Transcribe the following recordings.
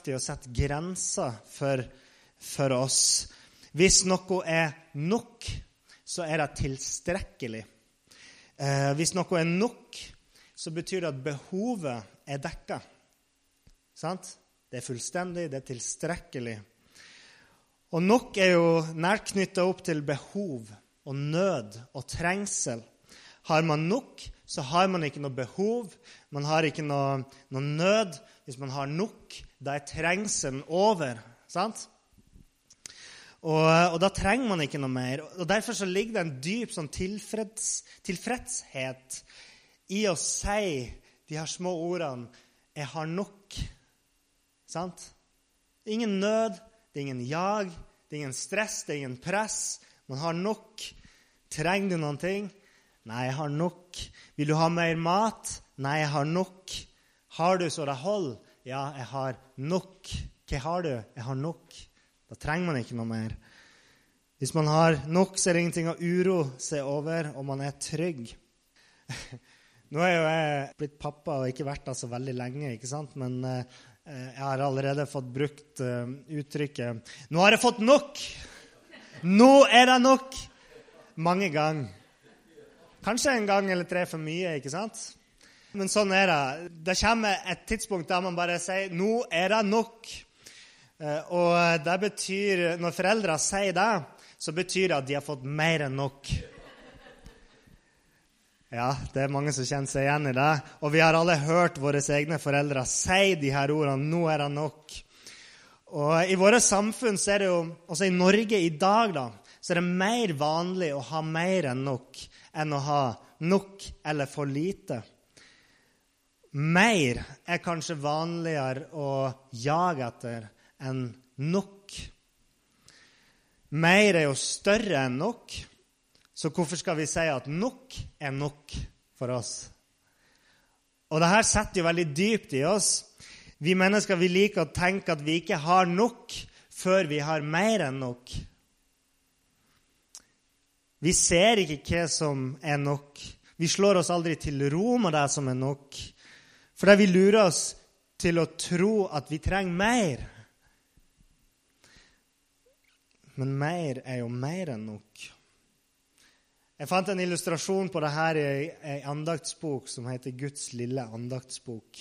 kraftig å sette grenser for, for oss. Hvis noe er nok, så er det tilstrekkelig. Eh, hvis noe er nok, så betyr det at behovet er dekka. Sant? Det er fullstendig, det er tilstrekkelig. Og nok er jo nært knytta opp til behov og nød og trengsel. Har man nok, så har man ikke noe behov, man har ikke noe, noe nød. Hvis man har nok, da er trengselen over. sant? Og, og, da trenger man ikke noe mer. Og Derfor så ligger det en dyp sånn tilfreds, tilfredshet i å si de her små ordene 'Jeg har nok'. Sant? Ingen nød, det er ingen jag, det er ingen stress, det er ingen press. Man har nok. Trenger du noen ting? Nei, jeg har nok. Vil du ha mer mat? Nei, jeg har nok. Har du så det holder? Ja, jeg har nok. Hva har du? Jeg har nok. Da trenger man ikke noe mer. Hvis man har nok, så er det ingenting å uroe seg over, og man er trygg. Nå er jo jeg blitt pappa og ikke vært der så veldig lenge, ikke sant? men eh, jeg har allerede fått brukt uh, uttrykket 'Nå har jeg fått nok!' Nå er det nok! Mange ganger. Kanskje en gang eller tre for mye, ikke sant? Men sånn er det. Det kommer et tidspunkt der man bare sier 'Nå er det nok'. Uh, og det betyr, når foreldre sier det, så betyr det at de har fått mer enn nok. Ja, det er mange som kjenner seg igjen i det. Og vi har alle hørt våre egne foreldre si de her ordene 'Nå er det nok'. Og I våre samfunn, så er det jo, også i Norge i dag, da, så er det mer vanlig å ha mer enn nok enn å ha nok eller for lite. Mer er kanskje vanligere å jage etter enn nok. Mer er jo større enn nok. Så hvorfor skal vi si at nok er nok for oss? Og det her setter jo veldig dypt i oss. Vi mennesker vi liker å tenke at vi ikke har nok før vi har mer enn nok. Vi ser ikke hva som er nok. Vi slår oss aldri til ro med det som er nok. Fordi vi lurer oss til å tro at vi trenger mer. Men mer er jo mer enn nok. Jeg fant en illustrasjon på det her i ei andaktsbok som heter Guds lille andaktsbok.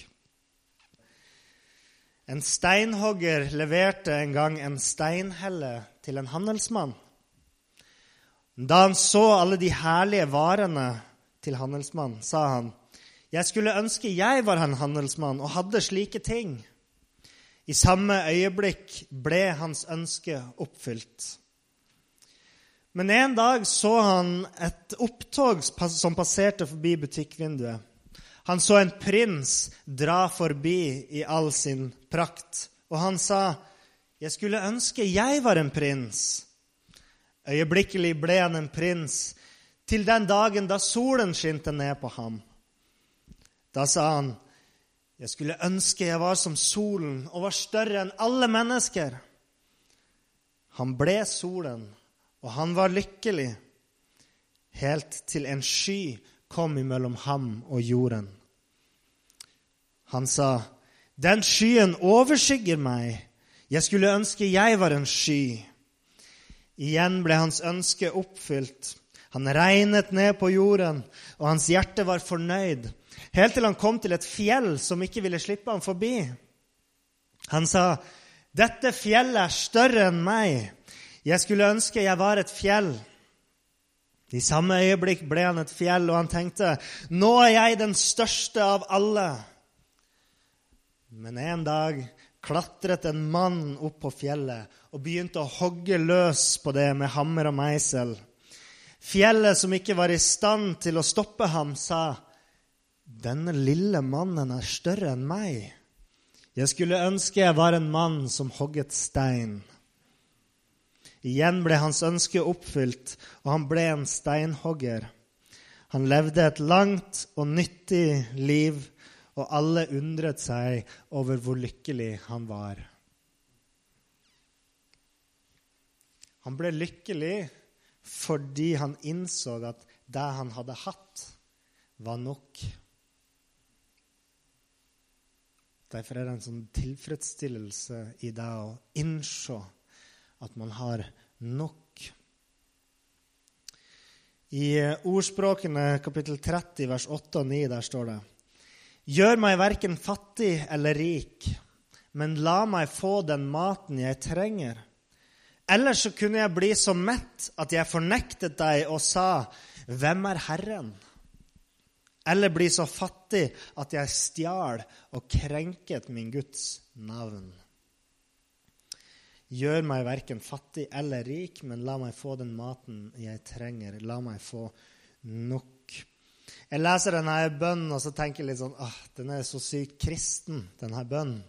En steinhogger leverte en gang en steinhelle til en handelsmann. Da han så alle de herlige varene til handelsmannen, sa han, 'Jeg skulle ønske jeg var en handelsmann og hadde slike ting.' I samme øyeblikk ble hans ønske oppfylt. Men en dag så han et opptog som passerte forbi butikkvinduet. Han så en prins dra forbi i all sin prakt, og han sa, 'Jeg skulle ønske jeg var en prins.' Øyeblikkelig ble han en prins til den dagen da solen skinte ned på ham. Da sa han, 'Jeg skulle ønske jeg var som solen og var større enn alle mennesker.' Han ble solen og han var lykkelig, helt til en sky kom imellom ham og jorden. Han sa, 'Den skyen overskygger meg. Jeg skulle ønske jeg var en sky.' Igjen ble hans ønske oppfylt. Han regnet ned på jorden, og hans hjerte var fornøyd, helt til han kom til et fjell som ikke ville slippe ham forbi. Han sa, 'Dette fjellet er større enn meg.' Jeg skulle ønske jeg var et fjell. I samme øyeblikk ble han et fjell, og han tenkte, nå er jeg den største av alle. Men en dag klatret en mann opp på fjellet og begynte å hogge løs på det med hammer og meisel. Fjellet, som ikke var i stand til å stoppe ham, sa, 'Denne lille mannen er større enn meg.' Jeg skulle ønske jeg var en mann som hogget stein. Igjen ble hans ønske oppfylt, og han ble en steinhogger. Han levde et langt og nyttig liv, og alle undret seg over hvor lykkelig han var. Han ble lykkelig fordi han innså at det han hadde hatt, var nok. Derfor er det en sånn tilfredsstillelse i det å innse at man har nok. I Ordspråkene kapittel 30 vers 8 og 9 der står det Gjør meg verken fattig eller rik, men la meg få den maten jeg trenger. Ellers så kunne jeg bli så mett at jeg fornektet deg og sa, Hvem er Herren? Eller bli så fattig at jeg stjal og krenket min Guds navn. Gjør meg verken fattig eller rik, men la meg få den maten jeg trenger. La meg få nok. Jeg leser denne bønnen og så tenker jeg litt sånn åh, Den er så sykt kristen, denne bønnen.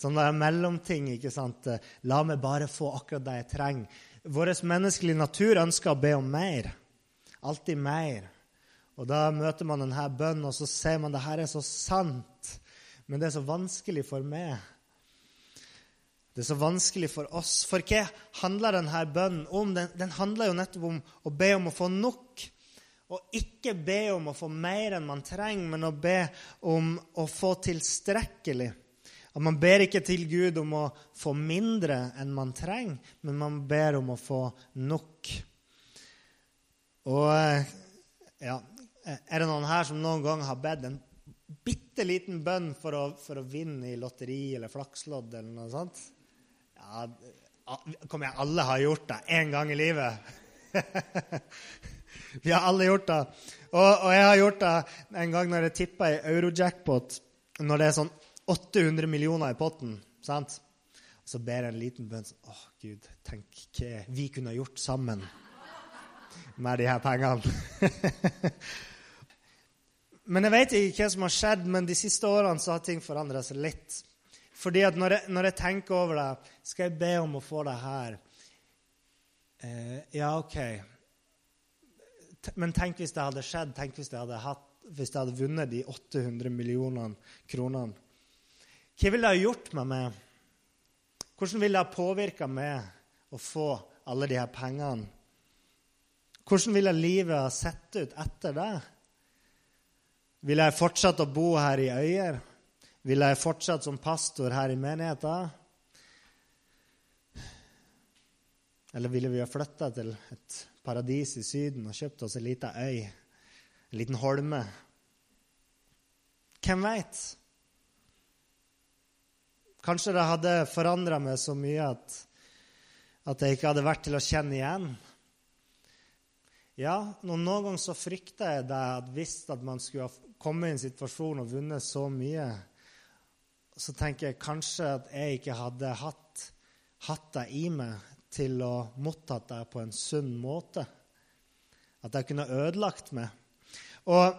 Sånn det er mellomting. ikke sant? La meg bare få akkurat det jeg trenger. Vår menneskelige natur ønsker å be om mer. Alltid mer. Og da møter man denne bønnen, og så ser man det her er så sant. Men det er så vanskelig for meg. Det er så vanskelig for oss. For hva handler denne bønnen om? Den, den handler jo nettopp om å be om å få nok. Og ikke be om å få mer enn man trenger, men å be om å få tilstrekkelig. At man ber ikke til Gud om å få mindre enn man trenger, men man ber om å få nok. Og ja, Eh, er det noen her som noen gang har bedt en bitte liten bønn for å, for å vinne i lotteri eller flakslodd eller noe sånt? Ja, kom igjen, alle har gjort det én gang i livet. Vi har alle gjort det. Og, og, jeg har gjort det en gang når jeg tippa i eurojackpot, når det er sånn 800 millioner i potten. sant? Så ber jeg en liten bønn sånn Å, Gud, tenk hva vi kunne gjort sammen med de her pengene. Men jeg vet ikke hva som har skjedd, men de siste årene så har ting forandra seg litt. Fordi at når jeg, når jeg, tenker over det, skal jeg be om å få det her eh, Ja, OK. Men tenk hvis det hadde skjedd. Tenk hvis jeg hadde, hatt, hvis jeg hadde vunnet de 800 millionene kronene. Hva ville det ha gjort med meg? Hvordan ville det ha påvirka meg å få alle de her pengene? Hvordan ville livet ha sett ut etter det? Vil jeg fortsette å bo her i Øyer? Vil jeg fortsette som pastor her i menigheten? Eller ville vi ha flytta til et paradis i Syden og kjøpt oss ei lita øy? En liten holme? Hvem veit? Kanskje det hadde forandra meg så mye at, at jeg ikke hadde vært til å kjenne igjen. Ja, noen ganger så frykta jeg det at hvis at man skulle ha kommet i en situasjon og vunnet så mye, så tenker jeg kanskje at jeg ikke hadde hatt, hatt det i meg til å mottatt det på en sunn måte. At jeg kunne ødelagt meg. Og,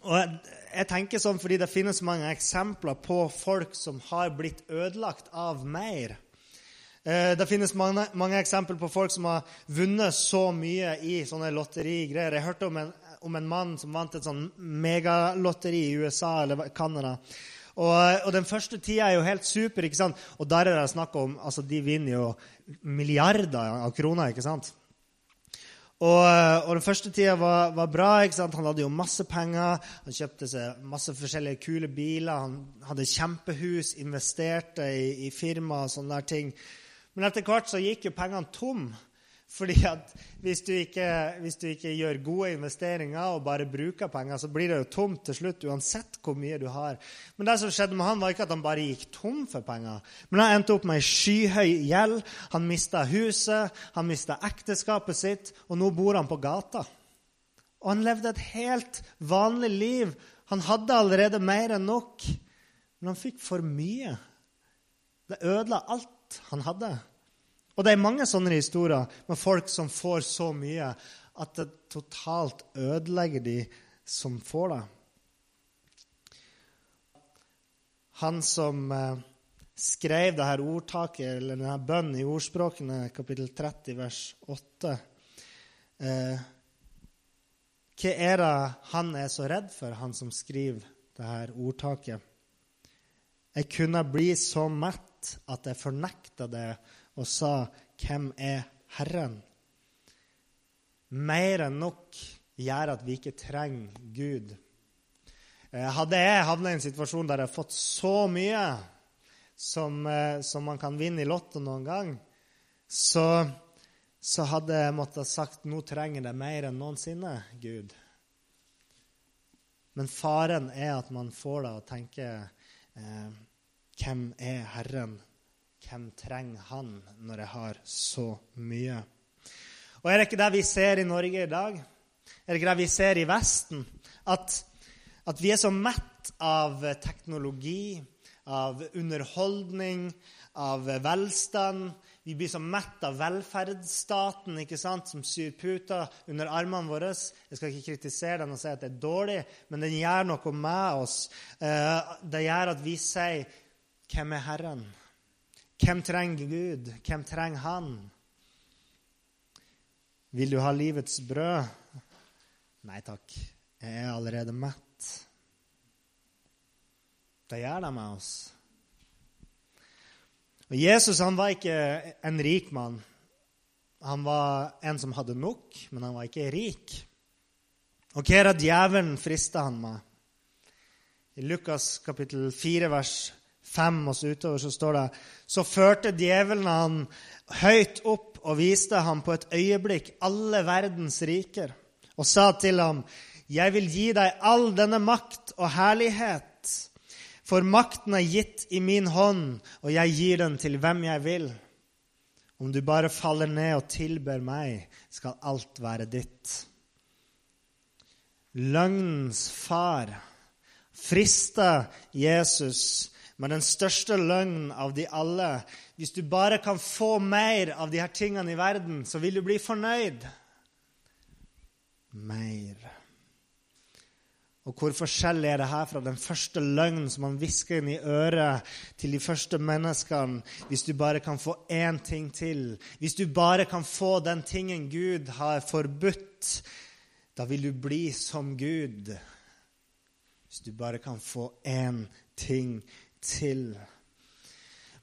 og jeg, jeg, tenker sånn fordi det finnes mange eksempler på folk som har blitt ødelagt av mer. Eh, det finnes mange, mange eksempler på folk som har vunnet så mye i sånne lotterigreier. Jeg hørte om en om en mann som vant et sånn megalotteri i USA eller Canada. Og, og, den første tida er jo helt super, ikke sant? og der er det snakk om altså De vinner jo milliarder av kroner. ikke sant? Og, og den første tida var, var, bra. ikke sant? Han hadde jo masse penger. Han kjøpte seg masse forskjellige kule biler. Han hadde kjempehus, investerte i, i firma og sånne der ting. Men etter hvert så gikk jo pengene tom. Fordi at hvis du, ikke, hvis du, ikke, gjør gode investeringer og bare bruker penger, så blir det jo tomt til slutt, uansett hvor mye du har. Men det som skjedde med han, var ikke at han bare gikk tom for penger. Men han endte opp med ei skyhøy gjeld. Han mista huset, han mista ekteskapet sitt, og nå bor han på gata. Og han levde et helt vanlig liv. Han hadde allerede mer enn nok, men han fikk for mye. Det ødela alt han hadde. Og det er mange sånne historier med folk som får så mye at det totalt ødelegger de som får det. Han som eh, skrev dette ordtaket, eller denne bønnen i ordspråkene, kapittel 30, vers 8 eh, Hva er det han er så redd for, han som skriver dette ordtaket? Jeg kunne bli så mett at jeg fornekta det og sa, 'Hvem er Herren?' Mer enn nok gjør at vi ikke trenger Gud. Eh, hadde jeg havna i en situasjon der jeg har fått så mye som, eh, som man kan vinne i Lotto noen gang, så, så hadde jeg måttet sagt nå trenger det mer enn noensinne, Gud. Men faren er at man får det å tenke eh, Hvem er Herren? Hvem trenger Han når jeg har så mye? Og Er det ikke det vi ser i Norge i dag? Er det ikke det vi ser i Vesten? At, at vi er så mett av teknologi, av underholdning, av velstand. Vi blir så mett av velferdsstaten ikke sant, som syr puter under armene våre. Jeg skal ikke kritisere den og si at det er dårlig, men den gjør noe med oss. Eh, det gjør at vi sier 'Hvem er Herren?' Hvem trenger Gud? Hvem trenger Han? Vil du ha livets brød? Nei takk, jeg er allerede mett. Det gjør det med oss. Og Jesus han var ikke en rik mann. Han var en som hadde nok, men han var ikke rik. Og hva er det djevelen frister han med? I Lukas kapittel 4, vers 5 og så utover så står det Så førte djevelen han høyt opp og viste ham på et øyeblikk alle verdens riker, og sa til ham, Jeg vil gi deg all denne makt og herlighet for makten er gitt i min hånd, og jeg gir den til hvem jeg vil. Om du bare faller ned og tilber meg, skal alt være ditt. Løgnens far frister Jesus med den største løgnen av de alle. Hvis du bare kan få mer av de her tingene i verden, så vil du bli fornøyd. Mer. Og hvor forskjellig er det her fra den første løgnen som han hvisker inn i øret til de første menneskene? Hvis du bare kan få én ting til, hvis du bare kan få den tingen Gud har forbudt, da vil du bli som Gud. Hvis du bare kan få én ting til.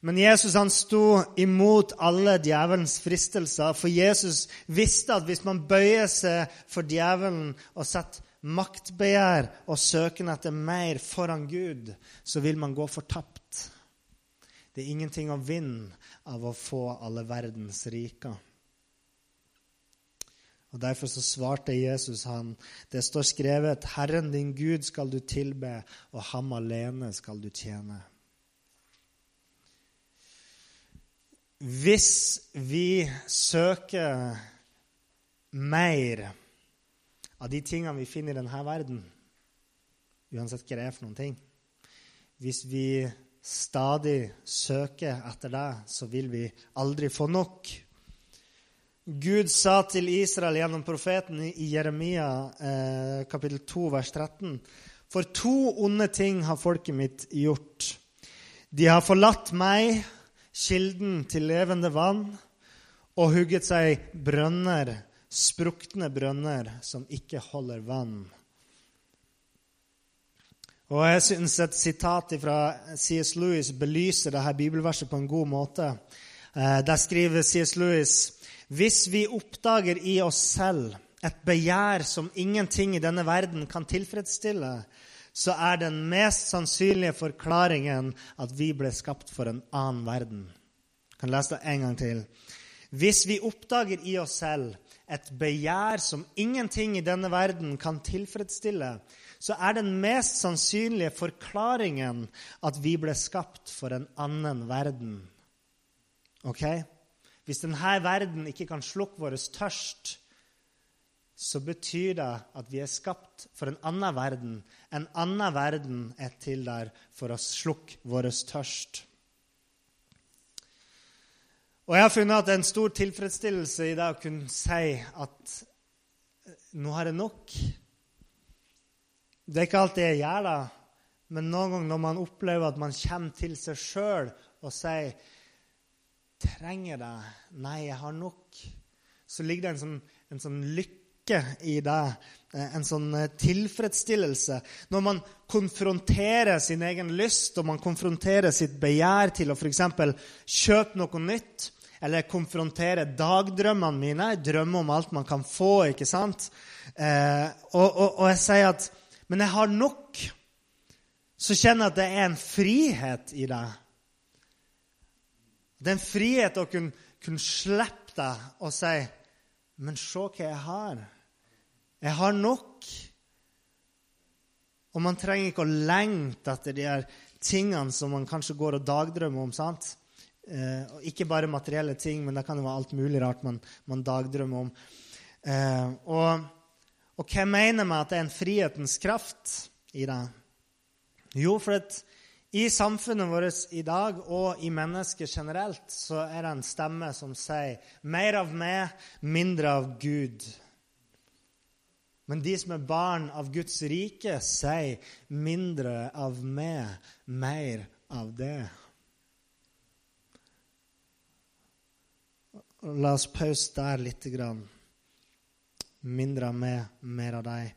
Men Jesus han sto imot alle djevelens fristelser, for Jesus visste at hvis man bøyer seg for djevelen og setter maktbegjær og søken etter mer foran Gud, så vil man gå fortapt. Det er ingenting å vinne av å få alle verdens riker. Og Derfor så svarte Jesus han, det står skrevet, Herren din Gud skal du tilbe, og ham alene skal du tjene. Hvis vi søker mer av de tingene vi finner i denne verden, uansett hva det er for noen ting Hvis vi stadig søker etter det, så vil vi aldri få nok. Gud sa til Israel gjennom profeten i Jeremia eh, kapittel 2, vers 13.: For to onde ting har folket mitt gjort. De har forlatt meg, kilden til levende vann, og hugget seg brønner sprukne brønner som ikke holder vann. Og Jeg syns et sitat fra C.S. Lewis belyser dette bibelverset på en god måte. Eh, der skriver C.S. Lewis hvis vi oppdager i oss selv et begjær som ingenting i denne verden kan tilfredsstille, så er den mest sannsynlige forklaringen at vi ble skapt for en annen verden. Jeg kan lese det en gang til. Hvis vi oppdager i oss selv et begjær som ingenting i denne verden kan tilfredsstille, så er den mest sannsynlige forklaringen at vi ble skapt for en annen verden. Ok? Hvis denne verden ikke kan slukke vår tørst, så betyr det at vi er skapt for en annen verden. En annen verden er til der for å slukke vår tørst. Og jeg har funnet at det er en stor tilfredsstillelse i det å kunne si at eh, nå har jeg nok. Det er ikke alltid jeg gjør det, men noen ganger når man opplever at man kommer til seg sjøl og sier 'Trenger det?' 'Nei, jeg har nok', så ligger det en sånn, en sånn lykke i det. Eh, en sånn eh, tilfredsstillelse. Når man konfronterer sin egen lyst, og man konfronterer sitt begjær til å f.eks. kjøpe noe nytt, eller konfrontere dagdrømmene mine. Jeg drømmer om alt man kan få. ikke sant? Eh, og, og, og, jeg sier at Men jeg har nok. så kjenner jeg at det er en frihet i deg. Det er en frihet å kunne, kunne slippe deg og si Men se hva jeg har. Jeg har nok. Og man trenger ikke å lengte etter de her tingene som man kanskje går og dagdrømmer om. sant? Eh, ikke bare materielle ting, men det kan jo være alt mulig rart man, man dagdrømmer om. Eh, og, og hva mener med at det er en frihetens kraft i det? Jo, for at i samfunnet vårt i dag og i mennesket generelt så er det en stemme som sier 'mer av meg, mindre av Gud'. Men de som er barn av Guds rike, sier 'mindre av meg, mer av det'. La oss pause der grann. Mindre av meg, mer av deg.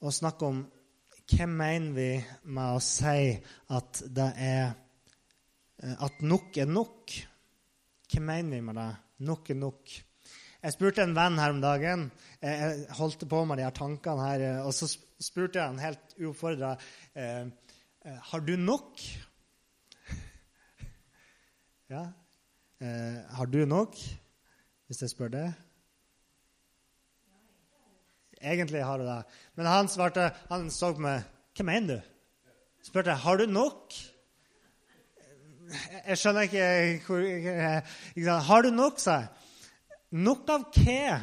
Og snakke om hva mener vi med å si at det er eh, At nok er nok? Hva mener vi med det? Nok er nok. Jeg spurte en venn her om dagen. Jeg holdt på med de her tankene her. Eh, og så spurte jeg han helt uoppfordra eh, Har du nok? ja. Eh, har du nok, hvis jeg spør det? Egentlig har du det. Men han svarte Han så på meg. Hva mener du? Spurte jeg, har du nok. Jeg skjønner ikke hvor Har du nok, sa jeg. Nok av hva?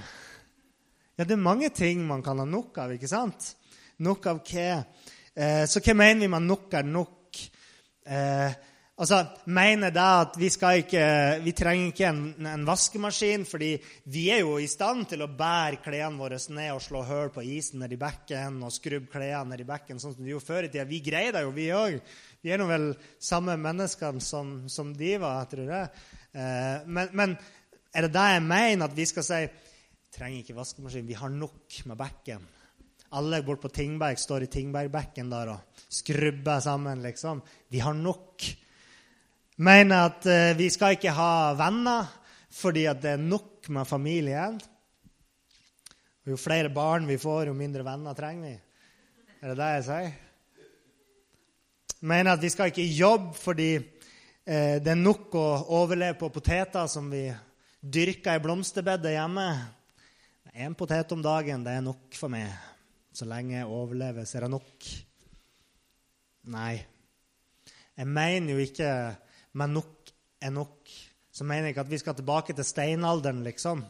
Ja, det er mange ting man kan ha nok av, ikke sant? Nok av hva? Eh, så hva mener vi med nok er nok? Eh, Altså, mener det at vi, ikke, vi trenger ikke en, en, vaskemaskin, fordi vi er jo i stand til å bære klærne våre ned og slå hull på isen nedi bekken og skrubbe klærne nedi bekken, sånn som vi gjorde før i tida. Vi greier det jo, vi òg. Vi er nå vel samme menneskene som, som de var, tror jeg. Eh, men, men, er det det jeg mener, at vi skal si trenger ikke vaskemaskin, vi har nok med bekken? Alle bort på Tingberg står i Tingbergbekken der og skrubber sammen, liksom. Vi har nok mener at eh, vi skal ikke ha venner fordi det er nok med familien. Og jo flere barn vi får, jo mindre venner trenger vi. Er det det jeg sier? Mener at vi skal ikke jobbe fordi eh, det er nok å overleve på poteter som vi dyrker i blomsterbedet hjemme. Én potet om dagen, det er nok for meg. Så lenge jeg overlever, så er det nok. Nei. Jeg mener jo ikke men nok er nok. Så mener jeg ikke at vi skal tilbake til steinalderen liksom,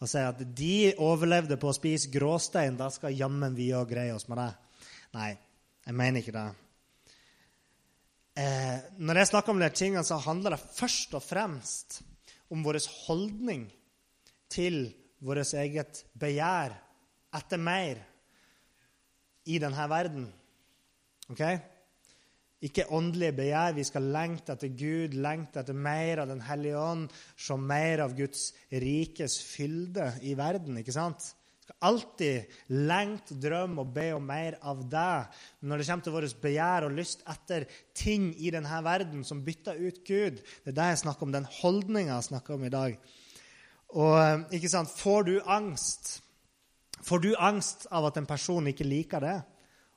og si at de overlevde på å spise gråstein. Da skal jammen vi òg greie oss med det. Nei, jeg mener ikke det. Eh, når jeg snakker om de tingene, så handler det først og fremst om vår holdning til vårt eget begjær etter mer i denne verden. Okay? Ikke åndelige begjær. Vi skal lengte etter Gud, lengte etter mer av Den hellige ånd, se mer av Guds rikes fylde i verden. ikke sant? Vi skal alltid lengte, drømme og be om mer av deg. Men når det kommer til vårt begjær og lyst etter ting i denne verden som bytter ut Gud, det er det jeg snakker om, den holdninga jeg snakker om i dag. Og eh, ikke sant, Får du angst? Får du angst av at en person ikke liker det?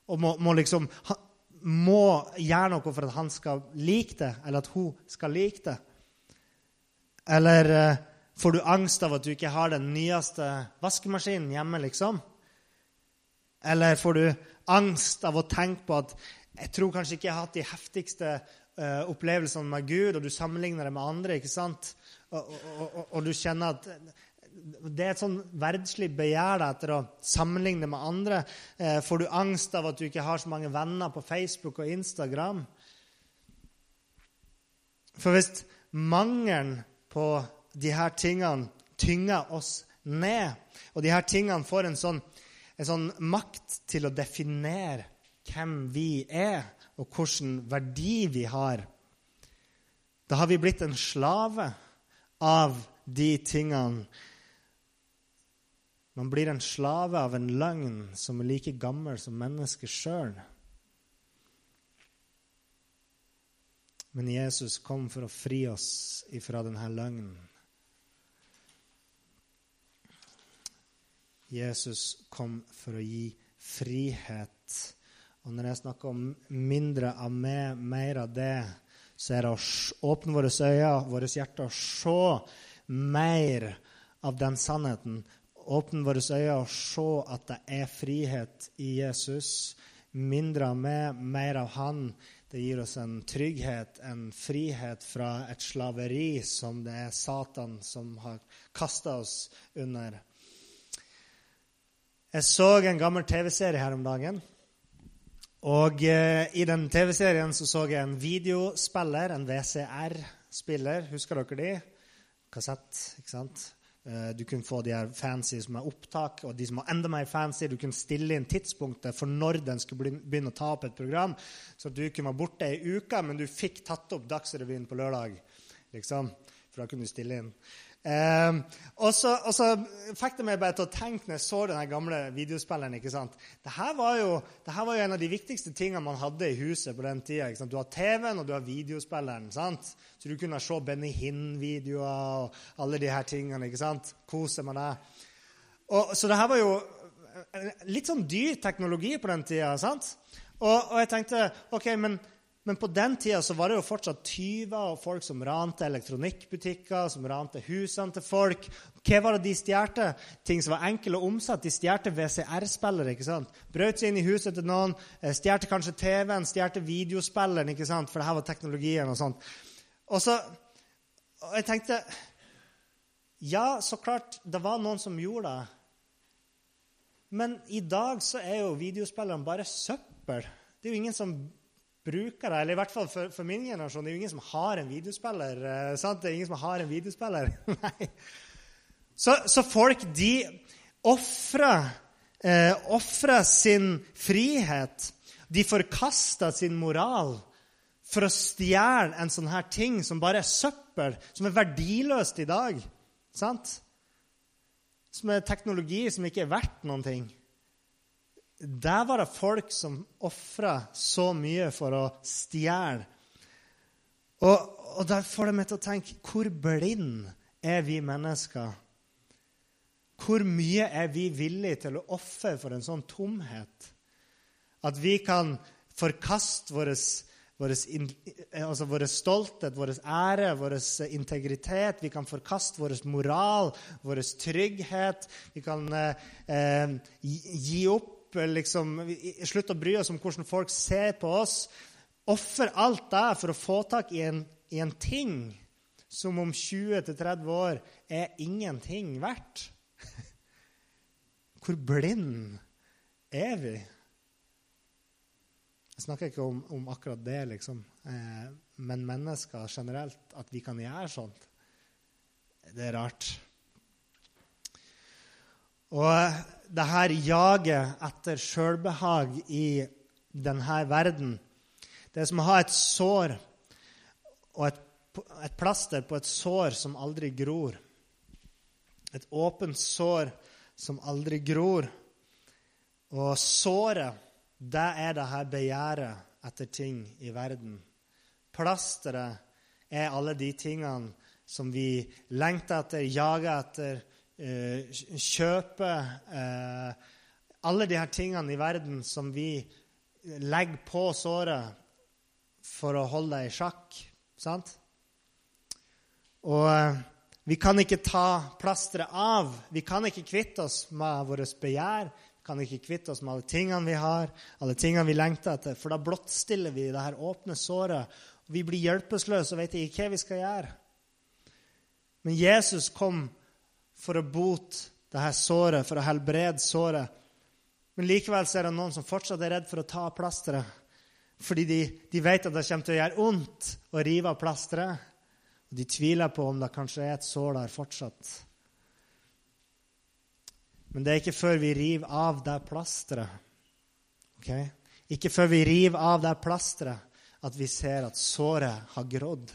Og må, må liksom må gjøre noe for at han skal like det, eller at hun skal like det? Eller eh, får du angst av at du ikke har den nyeste vaskemaskinen hjemme, liksom? Eller får du angst av å tenke på at jeg tror kanskje ikke jeg har hatt de heftigste uh, opplevelsene med Gud, og du sammenligner det med andre, ikke sant? Og, og, og, og du kjenner at det er et sånn verdslig begjær etter å sammenligne med andre. Eh, får du angst av at du ikke har så mange venner på Facebook og Instagram? For hvis mangelen på de her tingene tynger oss ned, og de her tingene får en sånn, en sånn makt til å definere hvem vi er, og hvilken verdi vi har, da har vi blitt en slave av de tingene man blir en slave av en løgn som er like gammel som mennesket sjøl. Men Jesus kom for å fri oss ifra denne løgnen. Jesus kom for å gi frihet. Og når jeg snakker om mindre av meg, mer av det, så er det å åpne våre øyne, våre hjerter, og se mer av den sannheten. Åpne våre øyne og se at det er frihet i Jesus. Mindre av meg, mer av Han. Det gir oss en trygghet, en frihet fra et slaveri som det er Satan som har kasta oss under. Jeg så en gammel TV-serie her om dagen. Og eh, I den TV-serien så, så jeg en videospiller, en VCR-spiller. Husker dere de? Kassett, ikke sant? Eh, du kunne få de her fancy som er opptak, og de som var enda mer fancy. Du kunne stille inn tidspunktet for når den skulle begynne å ta opp et program. Så du kunne være borte ei uke, men du fikk tatt opp Dagsrevyen på lørdag. liksom. For da kunne du stille inn. Um, og, så, og, så, fikk det meg bare til å tenke når jeg så den gamle videospilleren. ikke sant? Dette var, jo, dette var jo en av de viktigste tingene man hadde i huset på den tida. Du har TV-en, og du har videospilleren. sant? Så du kunne se Benny Hinn-videoer og alle de her tingene. ikke sant? Kose med det. Og, så dette var jo litt sånn dyr teknologi på den tida. sant? Og, og jeg tenkte OK, men men på den tida så var det jo fortsatt tyver og folk som rante elektronikkbutikker, som rante husene til folk. Hva var det de stjal? Ting som var enkle å omsette. De stjal VCR-spillere. ikke sant? Brøt seg inn i huset til noen, stjerte stjal kanskje TV-en, stjal videospilleren, ikke sant? for det her var teknologien. Og sånt. Og så og jeg tenkte Ja, så klart, det var noen som gjorde det. Men i dag så er jo videospilleren bare søppel. Det er jo ingen som brukere, eller i hvert fall for, for, min generasjon, det er jo ingen som har en videospiller. Eh, sant? Det er ingen som har en videospiller. Nei. Så, så, folk, de ofrer eh, sin frihet. De forkaster sin moral for å stjele en sånn her ting som bare er søppel, som er verdiløst i dag. Sant? Som er teknologi som ikke er verdt noen ting. Der var det folk som ofra så mye for å stjele. Og, og der får det meg til å tenke hvor blind er vi mennesker? Hvor mye er vi villige til å ofre for en sånn tomhet? At vi kan forkaste vår, altså stolthet, vår ære, vår integritet. Vi kan forkaste vår moral, vår trygghet. Vi kan eh, gi opp liksom, Slutt å bry oss om hvordan folk ser på oss. Offer alt det for å få tak i en, i en ting som om 20-30 år er ingenting verdt. Hvor blind er vi? Jeg snakker ikke om, om akkurat det, liksom. Eh, men mennesker generelt. At vi kan gjøre sånt. Det er rart. Og det her jaget etter sjølbehag i denne verden Det er som å ha et sår og et, et plaster på et sår som aldri gror. Et åpent sår som aldri gror. Og såret, det er det her begjæret etter ting i verden. Plasteret er alle de tingene som vi lengter etter, jager etter, Eh, kjøpe eh, alle de her tingene i verden som vi legger på såret for å holde det i sjakk. Sant? Og eh, vi kan ikke ta plasteret av. Vi kan ikke kvitte oss med vårt begjær. Vi kan ikke kvitte oss med alle tingene vi har, alle tingene vi lengter etter. For da blottstiller vi det her åpne såret. Vi blir hjelpeløse og vet ikke hva vi skal gjøre. Men Jesus kom for å bote her såret, for å helbrede såret. Men likevel er det noen som fortsatt er redd for å ta av plasteret. Fordi de, de, vet at det kommer til å gjøre vondt å rive av plasteret. Og de tviler på om det kanskje er et sår der fortsatt. Men det er ikke før vi river av det plasteret, okay? Ikke før vi river av det plasteret, at vi ser at såret har grodd.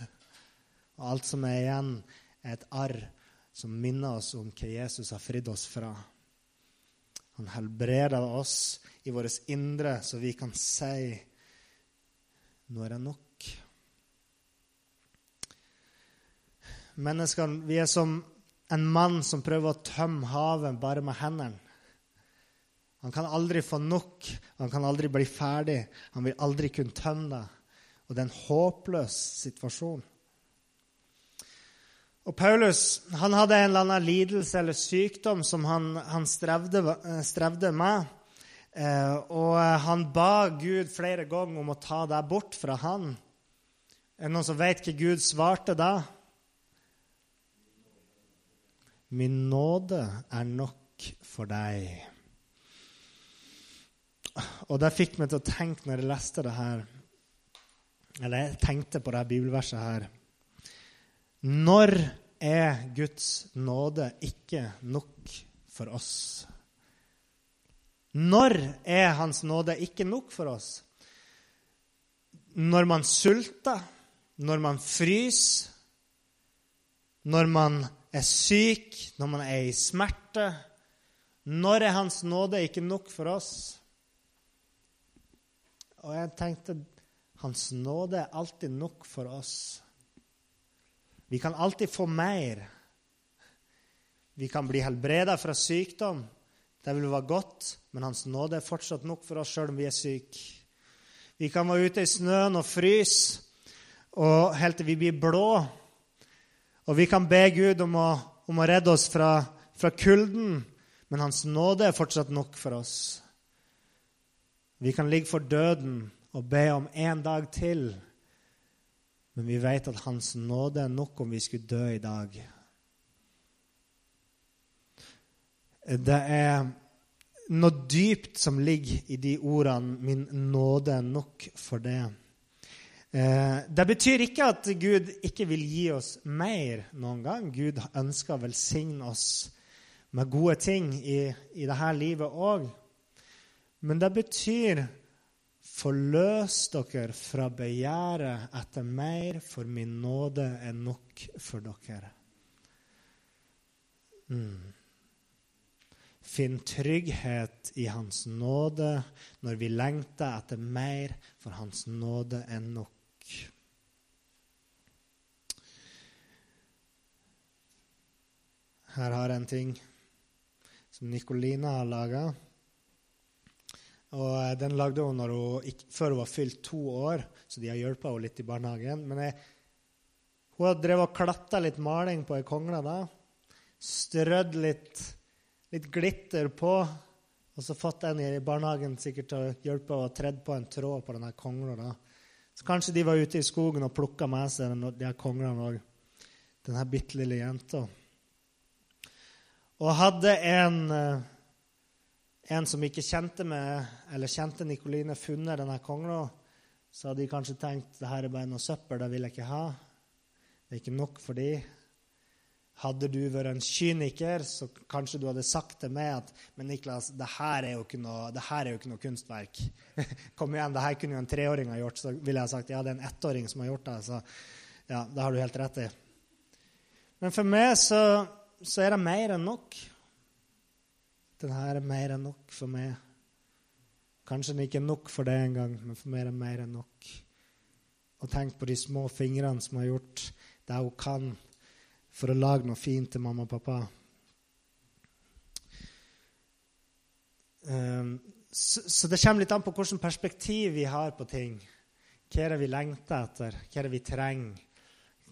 Og alt som er igjen, er et arr som minner oss om hva Jesus har fridd oss fra. Han helbreder oss i vårt indre, så vi kan si nå er det nok. Mennesker, vi er som en mann som prøver å tømme havet bare med hendene. Han kan aldri få nok. Han kan aldri bli ferdig. Han vil aldri kunne tømme deg. Og det er en håpløs situasjon. Og Paulus han hadde en eller annen lidelse eller sykdom som han, han strevde, strevde, med. Eh, og han ba Gud flere ganger om å ta deg bort fra han. Er det noen som vet hva Gud svarte da? Min nåde er nok for deg. Og det fikk meg til å tenke når jeg leste det her, eller jeg tenkte på det bibelverset her. Når er Guds nåde ikke nok for oss? Når er Hans nåde ikke nok for oss? Når man sulter, når man fryser, når man er syk, når man er i smerte. Når er Hans nåde ikke nok for oss? Og jeg tenkte Hans nåde er alltid nok for oss. Vi kan alltid få mer. Vi kan bli helbreda fra sykdom. Det vil være godt, men Hans nåde er fortsatt nok for oss sjøl om vi er syke. Vi kan være ute i snøen og fryse og helt til vi blir blå. Og vi kan be Gud om å, om å redde oss fra, fra kulden, men Hans nåde er fortsatt nok for oss. Vi kan ligge for døden og be om en dag til, men vi vet at Hans nåde er nok om vi skulle dø i dag. Det er noe dypt som ligger i de ordene 'min nåde er nok for det'. Eh, det betyr ikke at Gud ikke vil gi oss mer noen gang. Gud ønsker å velsigne oss med gode ting i, i dette livet òg. Men det betyr Forløs dere fra begjæret etter mer, for min nåde er nok for dere. Mm. Finn trygghet i Hans nåde når vi lengter etter mer, for Hans nåde er nok. Her har jeg en ting som Nicolina har laga. Og eh, Den lagde hun, hun før hun var fylt to år, så de har hjulpet henne litt i barnehagen. Men jeg, hun har drevet og klatta litt maling på ei kongle. da. Strødd litt, litt, glitter på. Og så fått en i barnehagen sikkert til å hjelpe henne og tredde på en tråd på denne kongla. Så kanskje de var ute i skogen og plukka med seg de her konglene òg. Denne bitte lille jenta. Og hadde en, eh, en som ikke kjente meg, eller kjente Nikoline, funnet denne kongla, så hadde de kanskje tenkt det her er bare noe søppel, det vil jeg ikke ha. Det er ikke nok for de. Hadde du vært en kyniker, så kanskje du hadde sagt til meg at Men Niklas, det her er jo ikke noe, jo ikke noe kunstverk. Kom igjen, det her kunne jo en treåring ha gjort. Så ville jeg sagt ja, det er en ettåring som har gjort det. Så ja, det har du helt rett i. Men for meg så så er det mer enn nok. Denne er mer enn nok for meg. Kanskje den ikke er nok for deg engang, men for meg er det mer enn nok. Og tenk på de små fingrene som har gjort det hun kan for å lage noe fint til mamma og pappa. Så, så, det kommer litt an på hvilket perspektiv vi har på ting. Hva er det vi lengter etter? Hva er det vi trenger?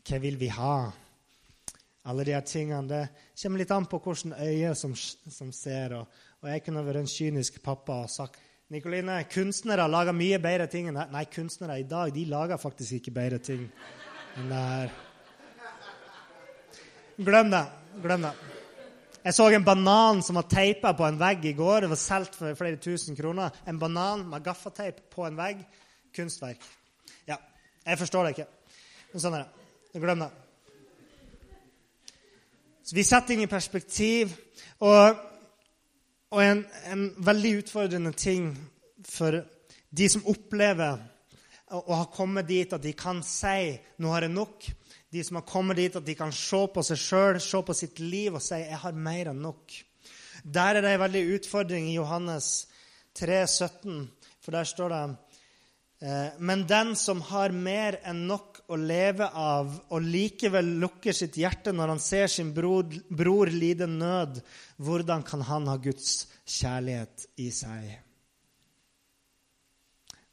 Hva vil vi ha? Alle de her tingene. Det kommer litt an på hvilket øye som, som ser. Og, og, jeg kunne vært en kynisk pappa og sagt Nikoline, kunstnere lager mye bedre ting enn det. Nei, kunstnere i dag de lager faktisk ikke bedre ting enn det her. Glem det. Glem det. Jeg så en banan som var teipa på en vegg i går. Det var solgt for flere tusen kroner. En banan med gaffateip på en vegg. Kunstverk. Ja, jeg forstår det ikke. Men sånn er det. Glem det. Så vi setter ting i perspektiv. Og, og en, en, veldig utfordrende ting for de som opplever å, å ha kommet dit at de kan si 'nå har jeg nok', de som har kommet dit at de kan se på seg sjøl, se på sitt liv og si 'jeg har mer enn nok'. Der er det en veldig utfordring i Johannes 3, 17, for der står det men den som har mer enn nok å leve av, og likevel lukker sitt hjerte når han ser sin bror, bror lide nød, hvordan kan han ha Guds kjærlighet i seg?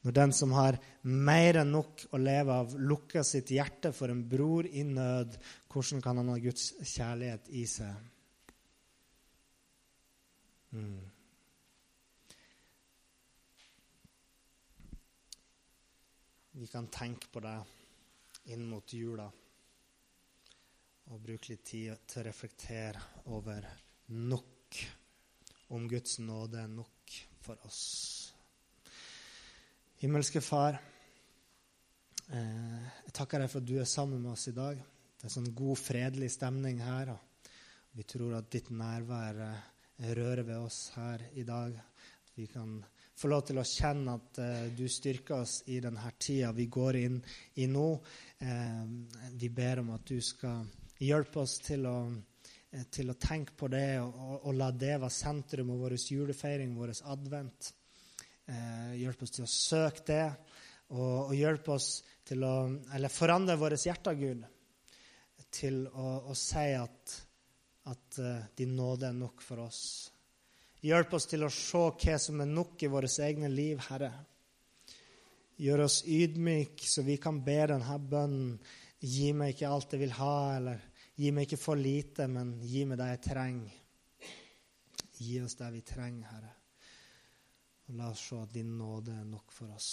Når den som har mer enn nok å leve av, lukker sitt hjerte for en bror i nød, hvordan kan han ha Guds kjærlighet i seg? Mm. Vi kan tenke på det inn mot jula og bruke litt tid til å reflektere over nok, om Guds nåde er nok for oss. Himmelske Far, eh, jeg takker deg for at du er sammen med oss i dag. Det er sånn god, fredelig stemning her. og Vi tror at ditt nærvær eh, rører ved oss her i dag. At vi kan få lov til å kjenne at eh, du styrker oss i denne tida vi går inn i nå. Eh, vi ber om at du skal hjelpe oss til å, uh, til å tenke på det og, og, og, la det være sentrum av vår julefeiring, vår advent. hjelpe oss til å søke det, og, og hjelpe oss til å Eller forandre våre hjerter, Gud, til å, å si at, at din nåde er nok for oss Hjelp oss til å se hva som er nok i våre egne liv, Herre. Gjør oss ydmyke, så vi kan be denne bønnen. Gi meg ikke alt jeg vil ha, eller gi meg ikke for lite, men gi meg det jeg trenger. Gi oss det vi trenger, Herre. Og la oss se at din nåde er nok for oss.